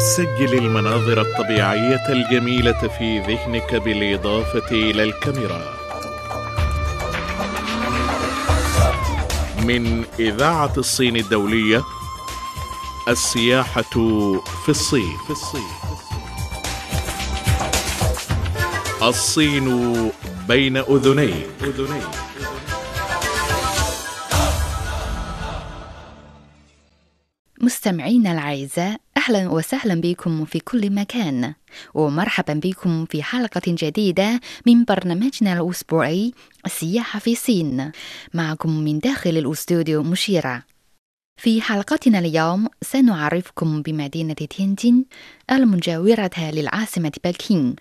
سجل المناظر الطبيعية الجميلة في ذهنك بالإضافة إلى الكاميرا. من إذاعة الصين الدولية السياحة في الصين. في الصين. الصين بين أذنيك. أذنيك مستمعينا الأعزاء أهلا وسهلا بكم في كل مكان ومرحبا بكم في حلقة جديدة من برنامجنا الأسبوعي السياحة في الصين معكم من داخل الأستوديو مشيرة. في حلقتنا اليوم سنعرفكم بمدينة تينجين المجاورة للعاصمة بكين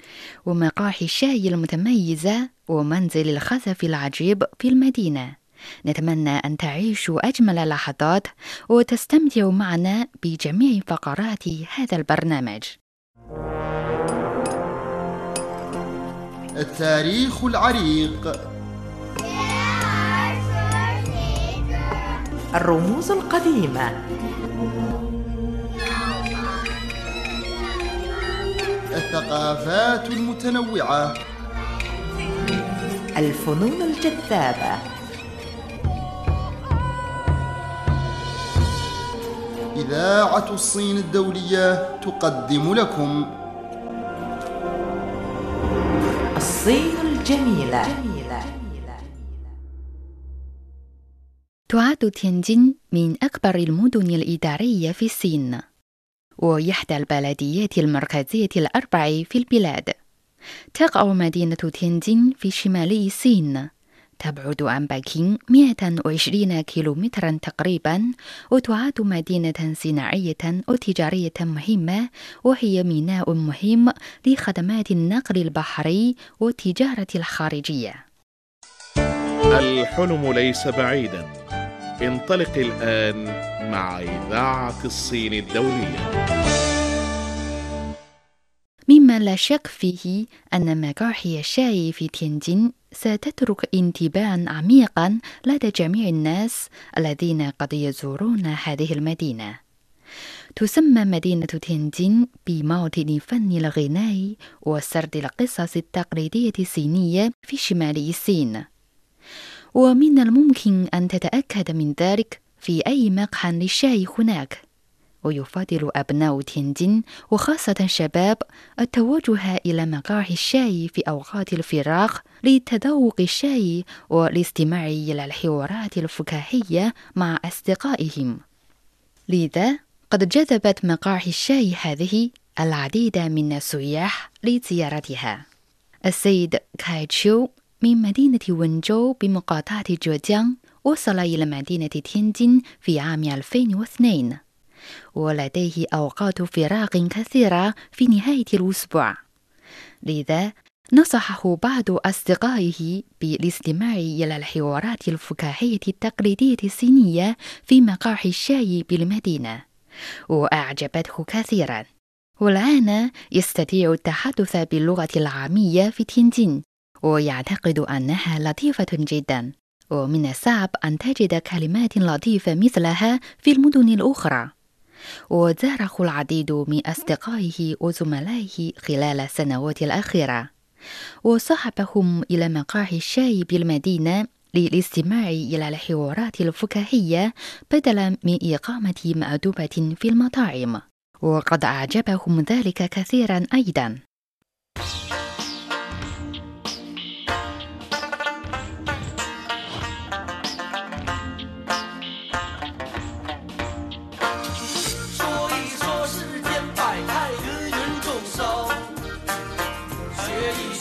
ومقاهي الشاي المتميزة ومنزل الخزف العجيب في المدينة. نتمنى أن تعيشوا أجمل لحظات وتستمتعوا معنا بجميع فقرات هذا البرنامج. التاريخ العريق. الرموز القديمة. الثقافات المتنوعة. الفنون الجذابة. إذاعة الصين الدولية تقدم لكم. الصين الجميلة. تعد تيانجين من أكبر المدن الإدارية في الصين وإحدى البلديات المركزية الأربع في البلاد. تقع مدينة تيانجين في شمالي الصين. تبعد عن بكين 120 كيلومترا تقريبا وتعد مدينة صناعية وتجارية مهمة وهي ميناء مهم لخدمات النقل البحري والتجارة الخارجية. الحلم ليس بعيدا. انطلق الآن مع إذاعة الصين الدولية. لا شك فيه أن مقاهي الشاي في تيانجين ستترك انتباها عميقا لدى جميع الناس الذين قد يزورون هذه المدينة. تسمى مدينة تيانجين بموطن فن الغناء وسرد القصص التقليدية الصينية في شمال الصين. ومن الممكن أن تتأكد من ذلك في أي مقهى للشاي هناك. ويفضل أبناء تيانجين وخاصة الشباب التوجه إلى مقاهي الشاي في أوقات الفراغ لتذوق الشاي والاستماع إلى الحوارات الفكاهية مع أصدقائهم. لذا قد جذبت مقاهي الشاي هذه العديد من السياح لزيارتها. السيد كاي تشو من مدينة ونجو بمقاطعة جوجيانغ وصل إلى مدينة تيانجين في عام 2002 ولديه أوقات فراغ كثيرة في نهاية الأسبوع. لذا نصحه بعض أصدقائه بالاستماع إلى الحوارات الفكاهية التقليدية الصينية في مقاهي الشاي بالمدينة وأعجبته كثيرا. والآن يستطيع التحدث باللغة العامية في تينجين ويعتقد أنها لطيفة جدا. ومن الصعب أن تجد كلمات لطيفة مثلها في المدن الأخرى. وزاره العديد من أصدقائه وزملائه خلال السنوات الأخيرة. وصحبهم إلى مقاهي الشاي بالمدينة للاستماع إلى الحوارات الفكاهية بدلا من إقامة مأدبة في المطاعم. وقد أعجبهم ذلك كثيرا أيضا.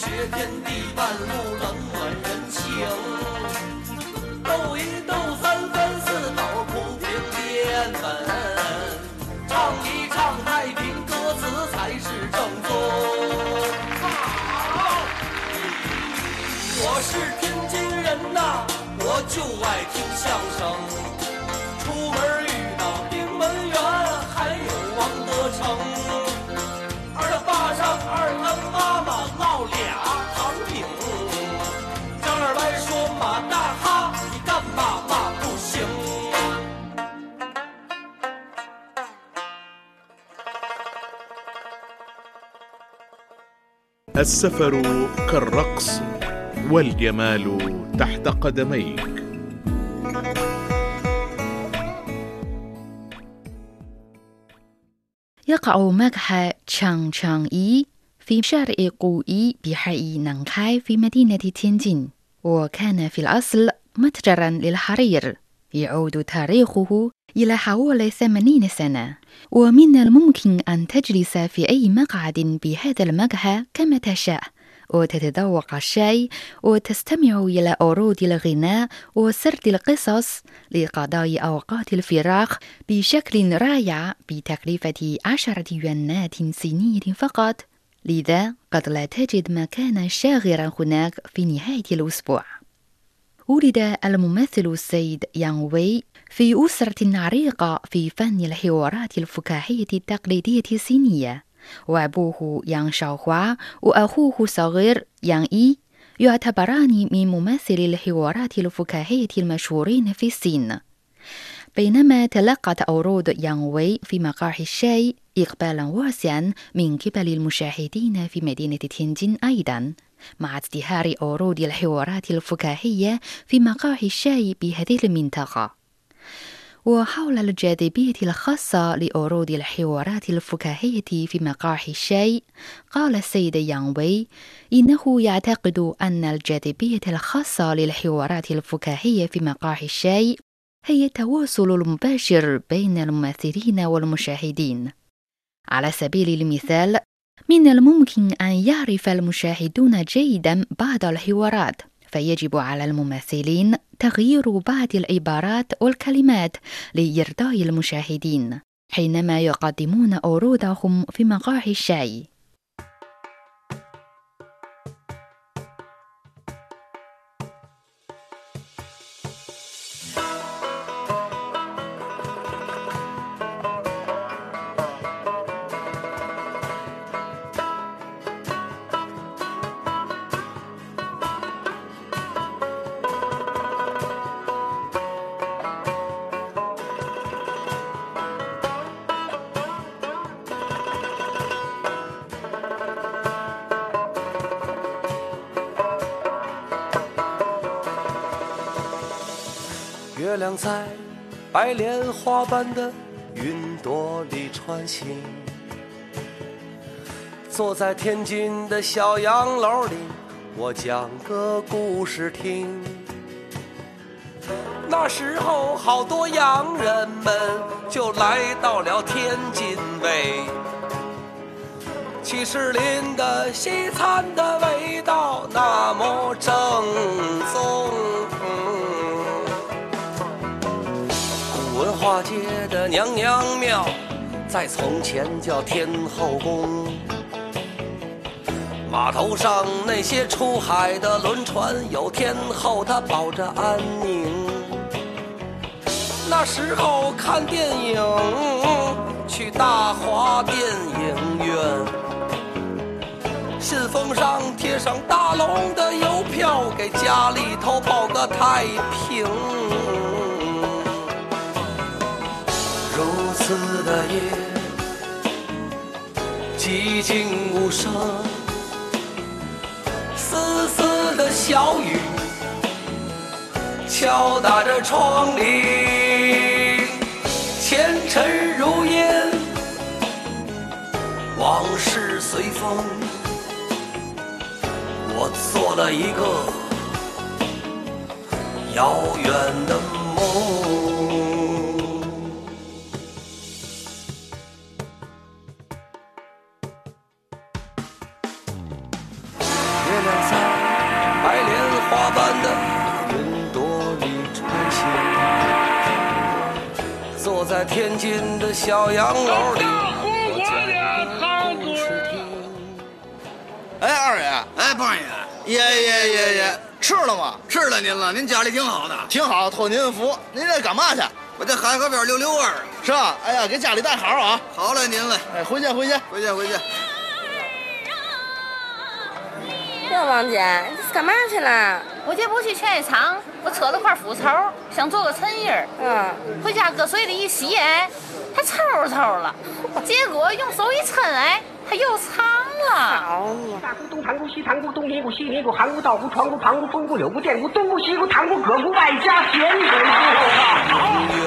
学天地万物，冷暖人情。斗一斗三分四斗，铺平变本；唱一唱太平歌词，才是正宗。好，我是天津人呐，我就爱听相声。السفر كالرقص والجمال تحت قدميك. يقع مقهى تشانغ تشانغ إي في شارع قوئي بحي نانكاي في مدينة تينجين وكان في الأصل متجرا للحرير. يعود تاريخه إلى حوالي ثمانين سنة. ومن الممكن أن تجلس في أي مقعد بهذا المقهى كما تشاء وتتذوق الشاي وتستمع إلى عروض الغناء وسرد القصص لقضاء أوقات الفراغ بشكل رائع بتكلفة عشرة يوانات صينية فقط. لذا قد لا تجد مكانا شاغرا هناك في نهاية الأسبوع. ولد الممثل السيد يانغ وي في أسرة عريقة في فن الحوارات الفكاهية التقليدية الصينية. وأبوه يانغ شاوهوا وأخوه الصغير يانغ إي يعتبران من ممثلي الحوارات الفكاهية المشهورين في الصين. بينما تلقت عروض يانغ وي في مقاهي الشاي إقبالا واسعا من قبل المشاهدين في مدينة تينجين أيضا. مع ازدهار عروض الحوارات الفكاهية في مقاهي الشاي بهذه المنطقة. وحول الجاذبية الخاصة لعروض الحوارات الفكاهية في مقاهي الشاي قال السيد يانغ وي إنه يعتقد أن الجاذبية الخاصة للحوارات الفكاهية في مقاهي الشاي هي التواصل المباشر بين الممثلين والمشاهدين. على سبيل المثال من الممكن أن يعرف المشاهدون جيدا بعض الحوارات فيجب على الممثلين تغيير بعض العبارات والكلمات لإرضاء المشاهدين حينما يقدمون عروضهم في مقاهي الشاي 月亮在白莲花般的云朵里穿行，坐在天津的小洋楼里，我讲个故事听。那时候，好多洋人们就来到了天津卫，七十林的西餐的味道那么正宗。娘娘庙，在从前叫天后宫。码头上那些出海的轮船，有天后她保着安宁。那时候看电影，去大华电影院，信封上贴上大龙的邮票，给家里头报个太平。如此的夜，寂静无声，丝丝的小雨敲打着窗棂，前尘如烟，往事随风。我做了一个遥远的梦。小洋楼里。哎，二爷，哎，胖爷，爷爷爷爷，吃了吗？吃了您了，您家里挺好的。挺好，托您福。您这干嘛去？我在海河边溜溜弯儿。是吧？哎呀，给家里带好啊！好嘞，您嘞，哎，回见回见。回见回见。哟，王姐，你这是干嘛去了？我这不去劝业场，我扯了块腐绸，想做个衬衣儿。嗯，回家搁水里一洗，哎，它抽抽了。结果用手一抻，哎，它又长了。大姑、东堂姑、西堂姑、东尼姑、西尼姑、韩姑、道姑、床姑、旁姑、风姑、柳姑、电姑、东姑、西姑、堂姑、葛姑，外加咸水永远。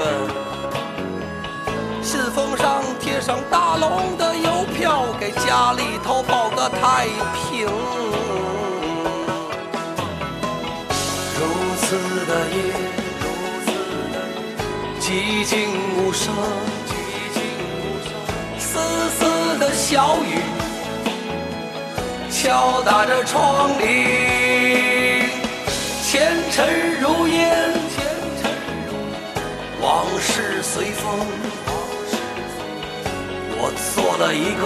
信封上贴上大龙的邮票，给家里头报个太平。如此的夜，寂静无声，丝丝的小雨敲打着窗棂，前尘如烟，往事随风。我做了一个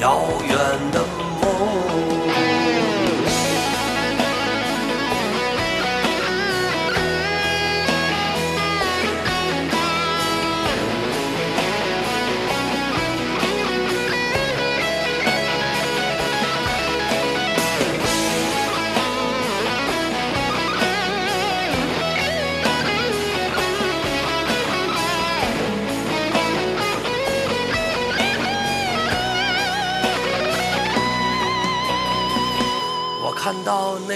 遥远的梦。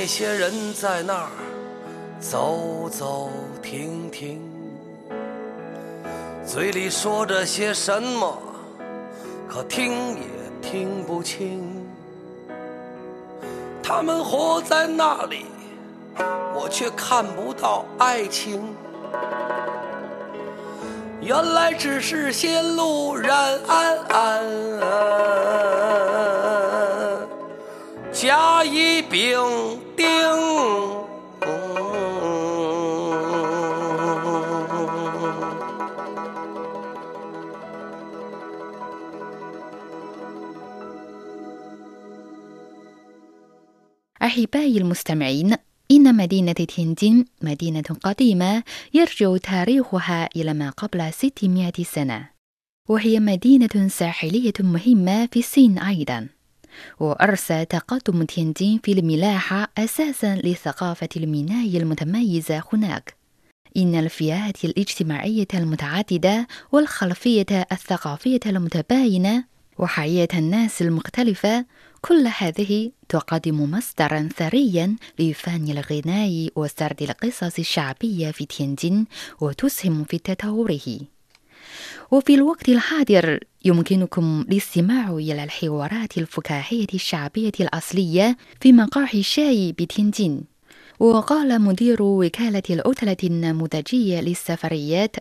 一些人在那儿走走停停，嘴里说着些什么，可听也听不清。他们活在那里，我却看不到爱情。原来只是些路人安安。甲乙丙丁。أحبائي المستمعين إن مدينة تينجين مدينة قديمة يرجع تاريخها إلى ما قبل 600 سنة وهي مدينة ساحلية مهمة في الصين أيضا وأرسى تقدم تينجين في الملاحة أساسا للثقافة المينائية المتميزة هناك. إن الفئات الاجتماعية المتعددة والخلفية الثقافية المتباينة وحياة الناس المختلفة كل هذه تقدم مصدرا ثريا لفن الغناء وسرد القصص الشعبية في تينجين وتسهم في تطوره. وفي الوقت الحاضر يمكنكم الاستماع إلى الحوارات الفكاهية الشعبية الأصلية في مقاهي الشاي بتينجين وقال مدير وكالة العطلة النموذجية للسفريات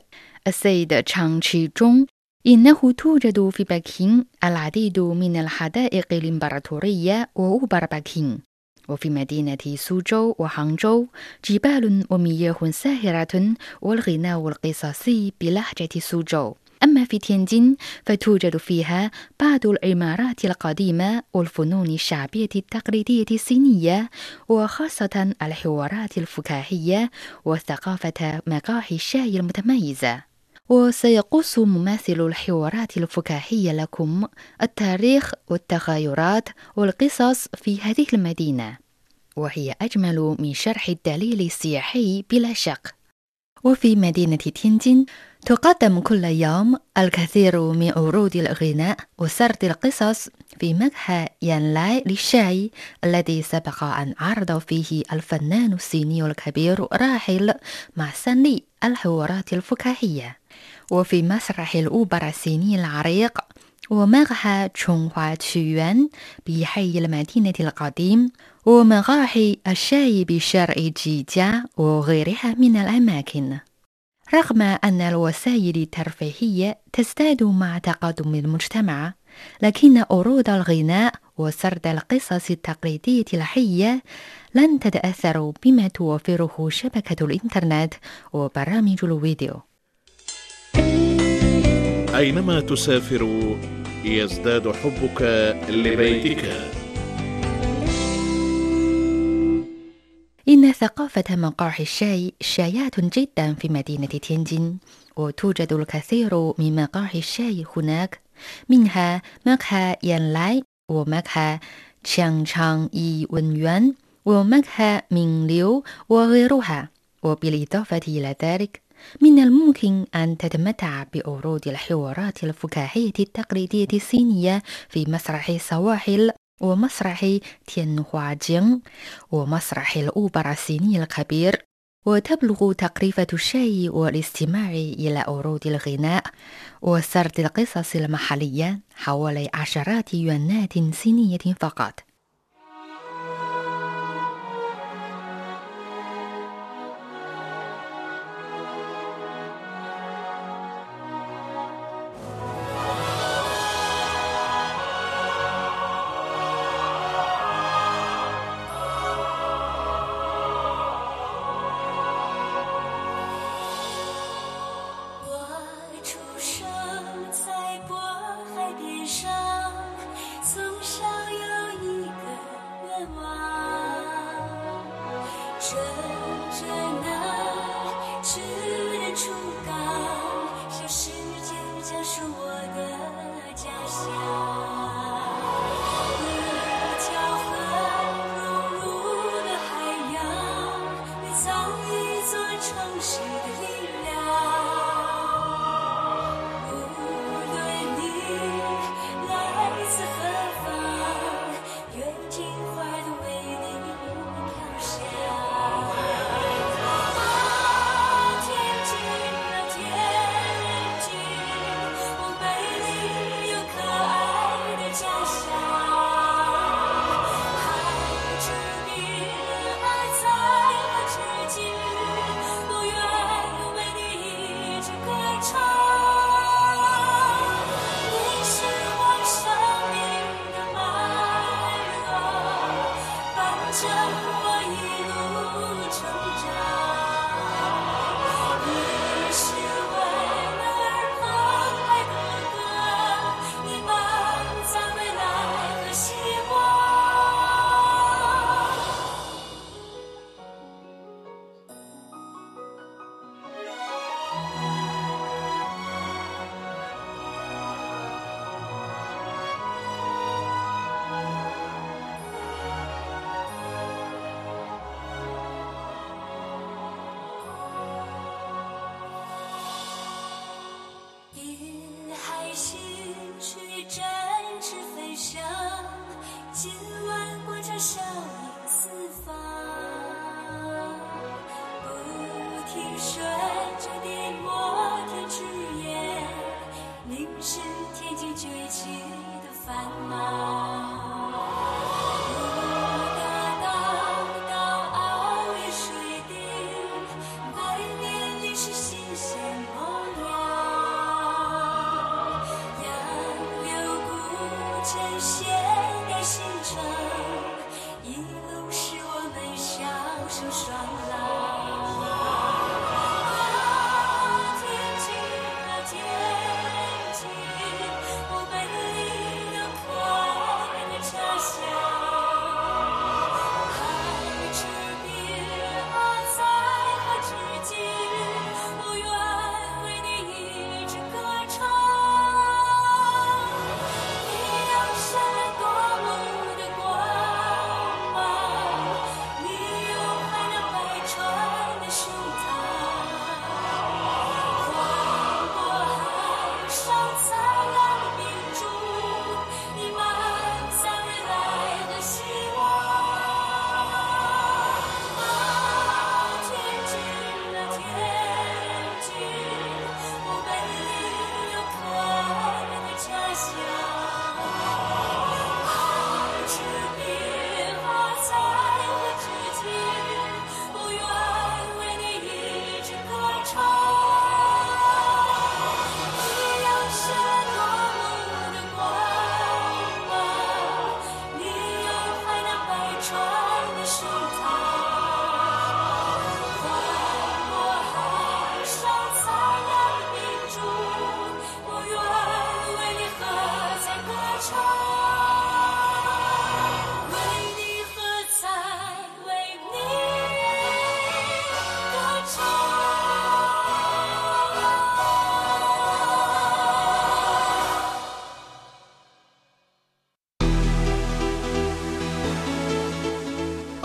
السيد تشانغ تشي جونغ إنه توجد في بكين العديد من الحدائق الإمبراطورية وأوبر بكين وفي مدينة سوجو وهانجو جبال ومياه ساهرة والغناء القصصي بلهجة سوجو. أما في تيانجين فتوجد فيها بعض العمارات القديمة والفنون الشعبية التقليدية الصينية وخاصة الحوارات الفكاهية وثقافة مقاهي الشاي المتميزة. وسيقص ممثل الحوارات الفكاهية لكم التاريخ والتغيرات والقصص في هذه المدينة وهي أجمل من شرح الدليل السياحي بلا شك. وفي مدينة تينجين تقدم كل يوم الكثير من عروض الغناء وسرد القصص في مقهى يانلاي للشاي الذي سبق أن عرض فيه الفنان الصيني الكبير راحل مع سني الحوارات الفكاهية. وفي مسرح الأوبرا الصيني العريق ومقهى تشونغهوا تشيوان بحي المدينة القديم ومقاهي الشاي بشارع جيجا وغيرها من الأماكن. رغم أن الوسائل الترفيهية تزداد مع تقدم المجتمع لكن عروض الغناء وسرد القصص التقليدية الحية لن تتأثر بما توفره شبكة الإنترنت وبرامج الفيديو. أينما تسافر يزداد حبك لبيتك. إن ثقافة مقاهي الشاي شائعة جدا في مدينة تينجين وتوجد الكثير من مقاهي الشاي هناك منها مقهى يانلاي ومقهى تشانغ إي ونيوان ومقهى مينغ ليو وغيرها. وبالإضافة إلى ذلك من الممكن أن تتمتع بعروض الحوارات الفكاهية التقليدية الصينية في مسرح السواحل ومسرح تيانهواجين ومسرح الأوبرا الصيني الكبير وتبلغ تقريفة الشاي والاستماع إلى عروض الغناء وسرد القصص المحلية حوالي عشرات يوانات صينية فقط.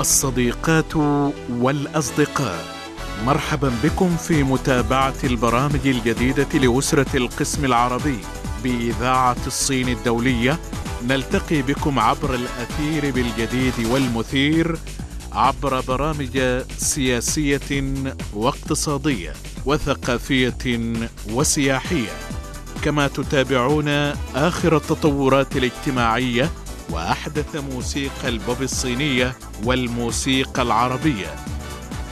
الصديقات والأصدقاء. مرحبا بكم في متابعة البرامج الجديدة لأسرة القسم العربي بإذاعة الصين الدولية. نلتقي بكم عبر الأثير بالجديد والمثير عبر برامج سياسية واقتصادية وثقافية وسياحية. كما تتابعون آخر التطورات الاجتماعية وأحدث موسيقى البوب الصينية والموسيقى العربية.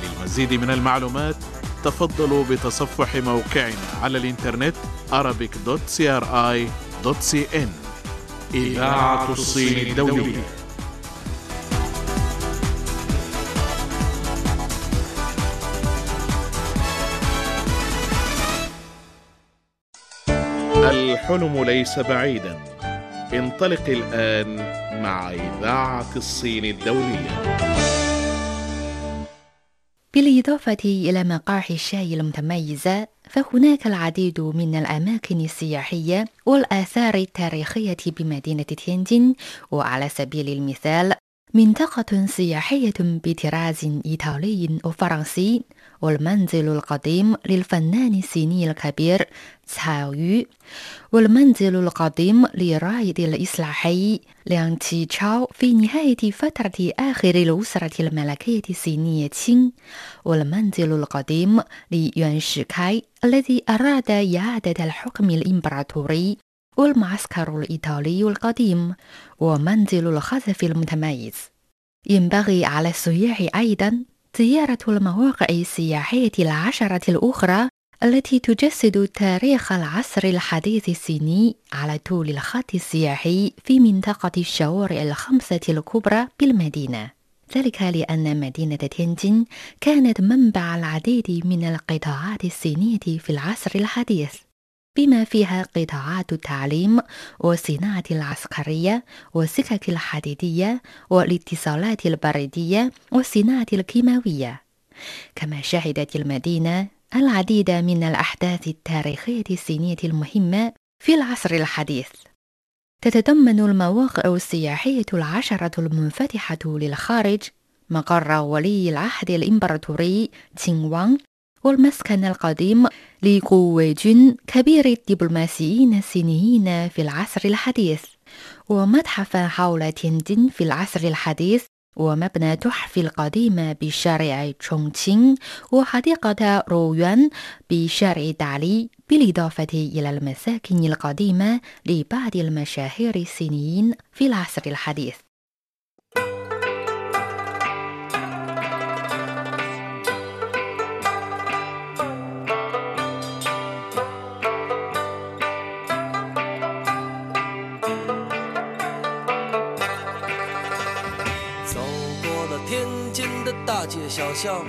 للمزيد من المعلومات تفضلوا بتصفح موقعنا على الإنترنت arabic.cri.cn إذاعة الصين الدولية. الحلم ليس بعيدا. انطلق الآن مع إذاعة الصين الدولية. بالإضافة إلى مقاهي الشاي المتميزة فهناك العديد من الأماكن السياحية والآثار التاريخية بمدينة تيانجين. وعلى سبيل المثال منطقة سياحية بطراز إيطالي وفرنسي والمنزل القديم للفنان الصيني الكبير تساو يو. والمنزل القديم لرائد الإصلاحي ليانغ تشي تشاو في نهاية فترة آخر الأسرة الملكية الصينية تشين. والمنزل القديم ليوان شيكاي الذي أراد إعادة الحكم الإمبراطوري والمعسكر الإيطالي القديم. ومنزل الخزف المتميز. ينبغي على السياح أيضا زيارة المواقع السياحية العشرة الأخرى التي تجسد تاريخ العصر الحديث الصيني على طول الخط السياحي في منطقة الشوارع الخمسة الكبرى بالمدينة. ذلك لأن مدينة تيانجين كانت منبع العديد من القطاعات الصينية في العصر الحديث. بما فيها قطاعات التعليم والصناعة العسكرية والسكك الحديدية والاتصالات البريدية والصناعة الكيماوية. كما شهدت المدينة العديد من الأحداث التاريخية الصينية المهمة في العصر الحديث. تتضمن المواقع السياحية العشرة المنفتحة للخارج مقر ولي العهد الإمبراطوري تشين وانغ والمسكن القديم لقويجون كبير الدبلوماسيين الصينيين في العصر الحديث. ومتحف حول تيانجين في العصر الحديث ومبنى تحف القديم بشارع تشونغتشين وحديقة رويان بشارع دالي بالإضافة إلى المساكن القديمة لبعض المشاهير الصينيين في العصر الحديث. 大街小巷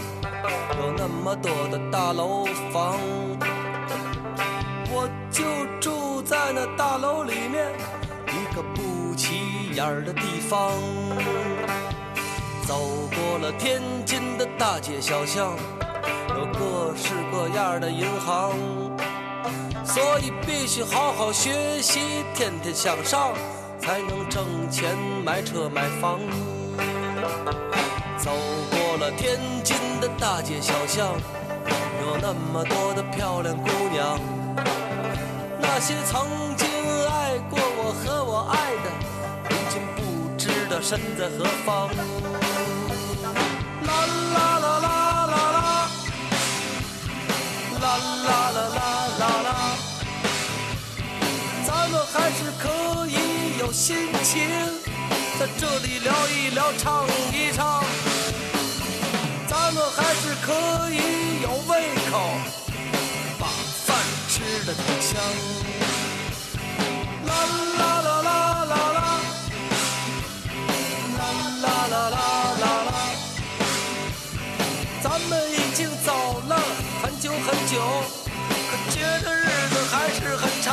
有那么多的大楼房，我就住在那大楼里面一个不起眼的地方。走过了天津的大街小巷，有各式各样的银行，所以必须好好学习，天天向上，才能挣钱买车买房。走天津的大街小巷，有那么多的漂亮姑娘，那些曾经爱过我和我爱的，如今不知道身在何方。啦啦啦啦啦啦，啦啦啦啦啦啦，咱们还是可以有心情，在这里聊一聊，唱一唱。咱们还是可以有胃口，把饭吃的挺香。啦啦啦啦啦啦，啦啦啦啦啦啦。咱们已经走了很久很久，可觉得日子还是很长。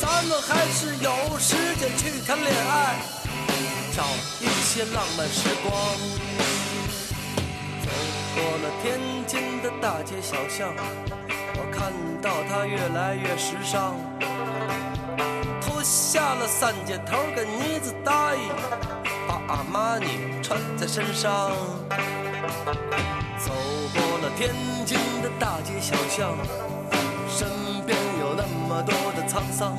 咱们还是有时间去谈恋爱，找一些浪漫时光。过了天津的大街小巷，我看到它越来越时尚，脱下了三件头跟呢子大衣，把阿玛尼穿在身上。走过了天津的大街小巷，身边有那么多的沧桑。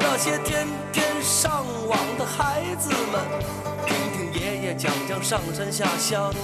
那些天天上网的孩子们，听听爷爷讲讲上山下乡。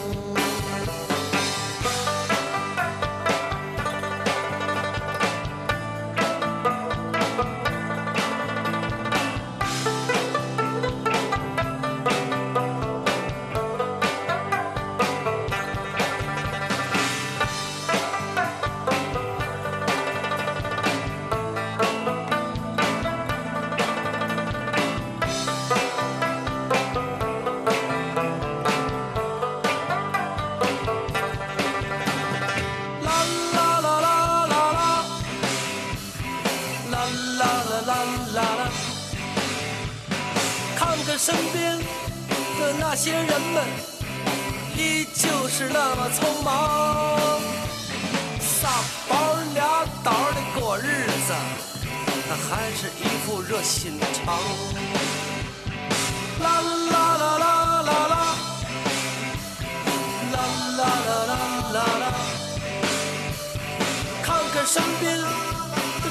看看身边的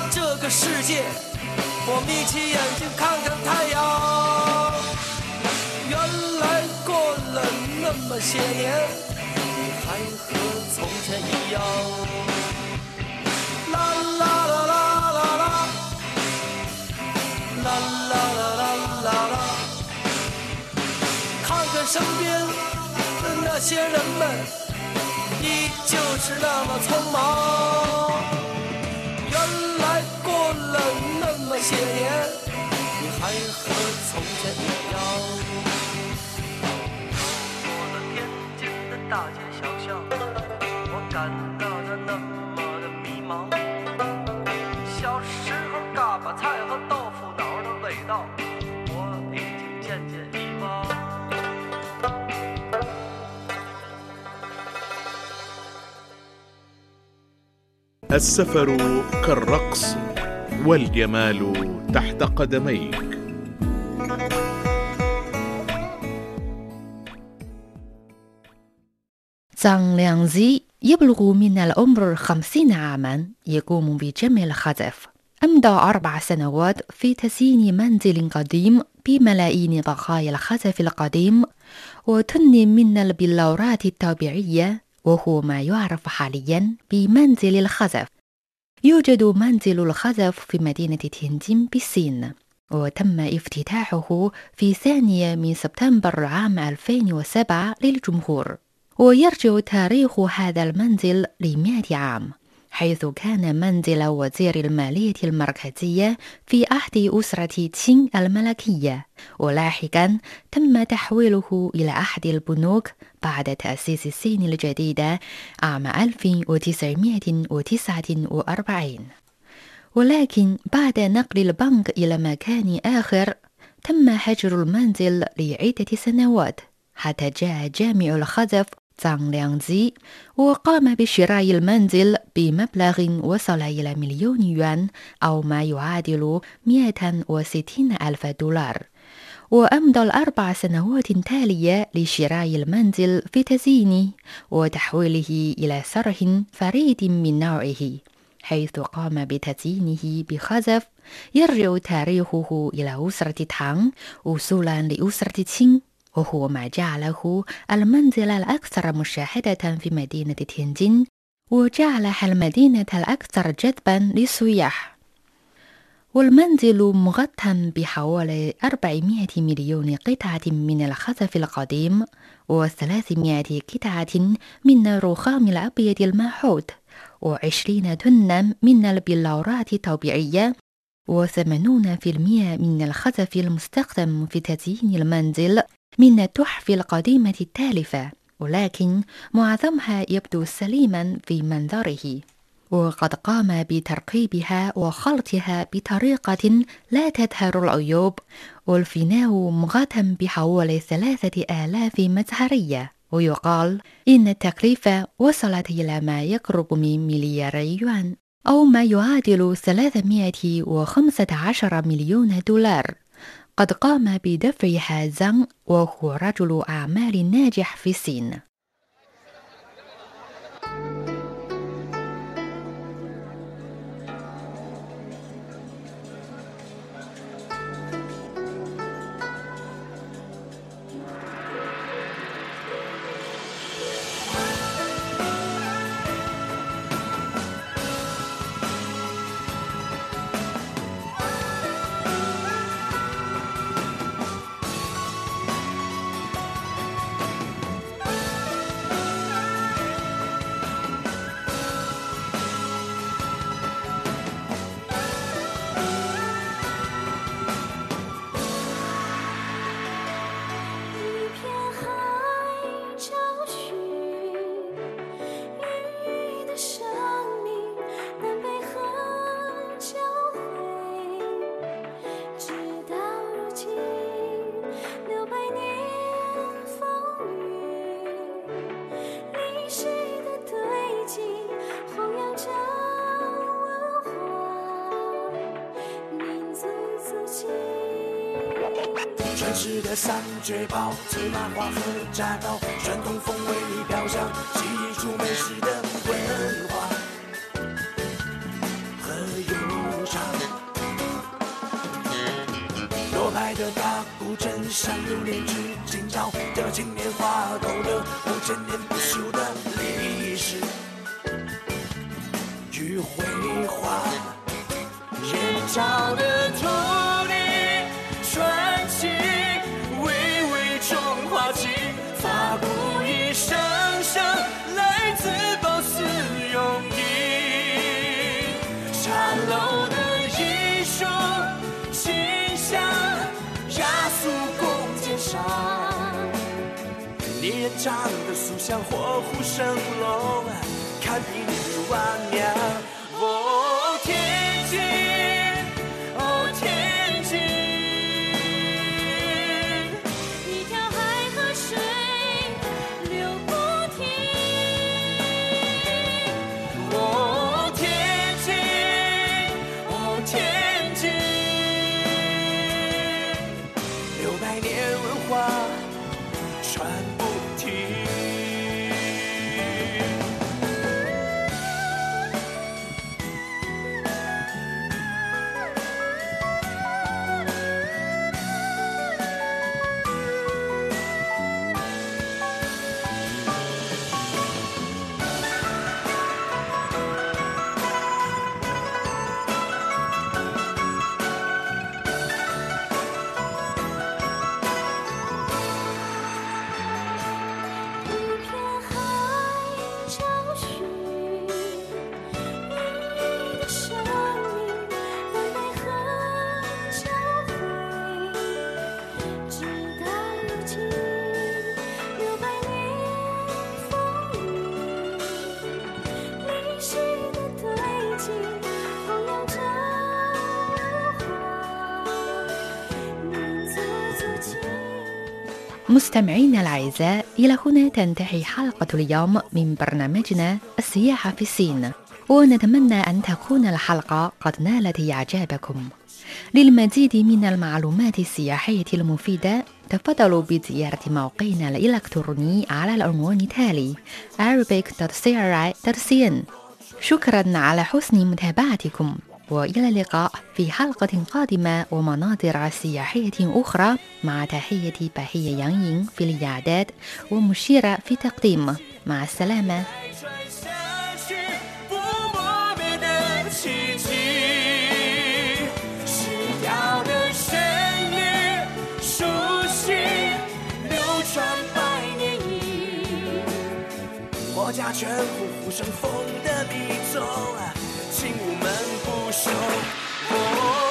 这个世界，我眯起眼睛看看太阳。原来过了那么些年，你还和从前一样。啦啦啦啦啦啦，啦啦啦啦啦啦。看看身边的那些人们。依旧是那么匆忙。些年，你还和从前一样。过了天津的大街小巷，我感到它那么的迷茫。小时候嘎巴菜和豆腐脑的味道，我已经渐渐遗忘。 السفر كالرقص والجمال تحت قدميك. 张良 زي يبلغ من العمر خمسين عاما يقوم بجمع الخزف أمضى أربع سنوات في تزيين منزل قديم بملايين بقايا الخزف القديم وطن من البلورات الطبيعية وهو ما يعرف حاليا بمنزل الخزف. يوجد منزل الخزف في مدينة تينجين بالصين وتم افتتاحه في ثانية من سبتمبر عام 2007 للجمهور ويرجع تاريخ هذا المنزل لمئة عام. حيث كان منزل وزير المالية المركزية في عهد أسرة تشين الملكية. ولاحقا تم تحويله إلى أحد البنوك بعد تأسيس الصين الجديدة عام 1949 ولكن بعد نقل البنك إلى مكان آخر تم حجر المنزل لعدة سنوات حتى جاء جامع الخزف زانغ ليانزي وقام بشراء المنزل بمبلغ وصل إلى مليون يوان أو ما يعادل 160 ألف دولار. وأمضى الأربع سنوات تالية لشراء المنزل في تزيينه وتحويله إلى صرح فريد من نوعه حيث قام بتزيينه بخزف يرجع تاريخه إلى أسرة تانغ وصولا لأسرة تشين وهو ما جعله المنزل الأكثر مشاهدة في مدينة تينجين وجعلها المدينة الأكثر جذبا للسياح. والمنزل مغطى بحوالي 400 مليون قطعة من الخزف القديم و300 قطعة من الرخام الأبيض الماحوت وعشرين طنا من البلورات الطبيعية وثمانون في المئة من الخزف المستخدم في تزيين المنزل. من التحف القديمة التالفة ولكن معظمها يبدو سليما في منظره. وقد قام بترقيبها وخلطها بطريقة لا تظهر العيوب والفناء مغطى بحوالي ثلاثة آلاف مزهرية. ويقال إن التكلفة وصلت إلى ما يقرب من ملياري يوان أو ما يعادل 315 مليون دولار. قد قام بدفعها زانغ وهو رجل أعمال ناجح في الصين. 的三绝包，芝麻花和炸糕，传统风味里飘香，记忆出美食的文化和悠长。多派的大古镇上流连至今朝，这青年画勾勒五千年不朽的历史与辉煌。人潮的长得塑像火虎生龙堪比你万年。مستمعينا الأعزاء إلى هنا تنتهي حلقة اليوم من برنامجنا السياحة في الصين. ونتمنى أن تكون الحلقة قد نالت إعجابكم. للمزيد من المعلومات السياحية المفيدة تفضلوا بزيارة موقعنا الإلكتروني على العنوان التالي arabic.cri.cn شكرا على حسن متابعتكم. وإلى اللقاء في حلقة قادمة ومناظر سياحية أخرى مع تحية بهية يانين في الإعداد ومشيرة في تقديم مع السلامة 传下去不磨灭的奇迹，是要的旋律熟悉，流传百年矣。国家全副虎生风的迷踪，轻舞门 show. Oh, oh.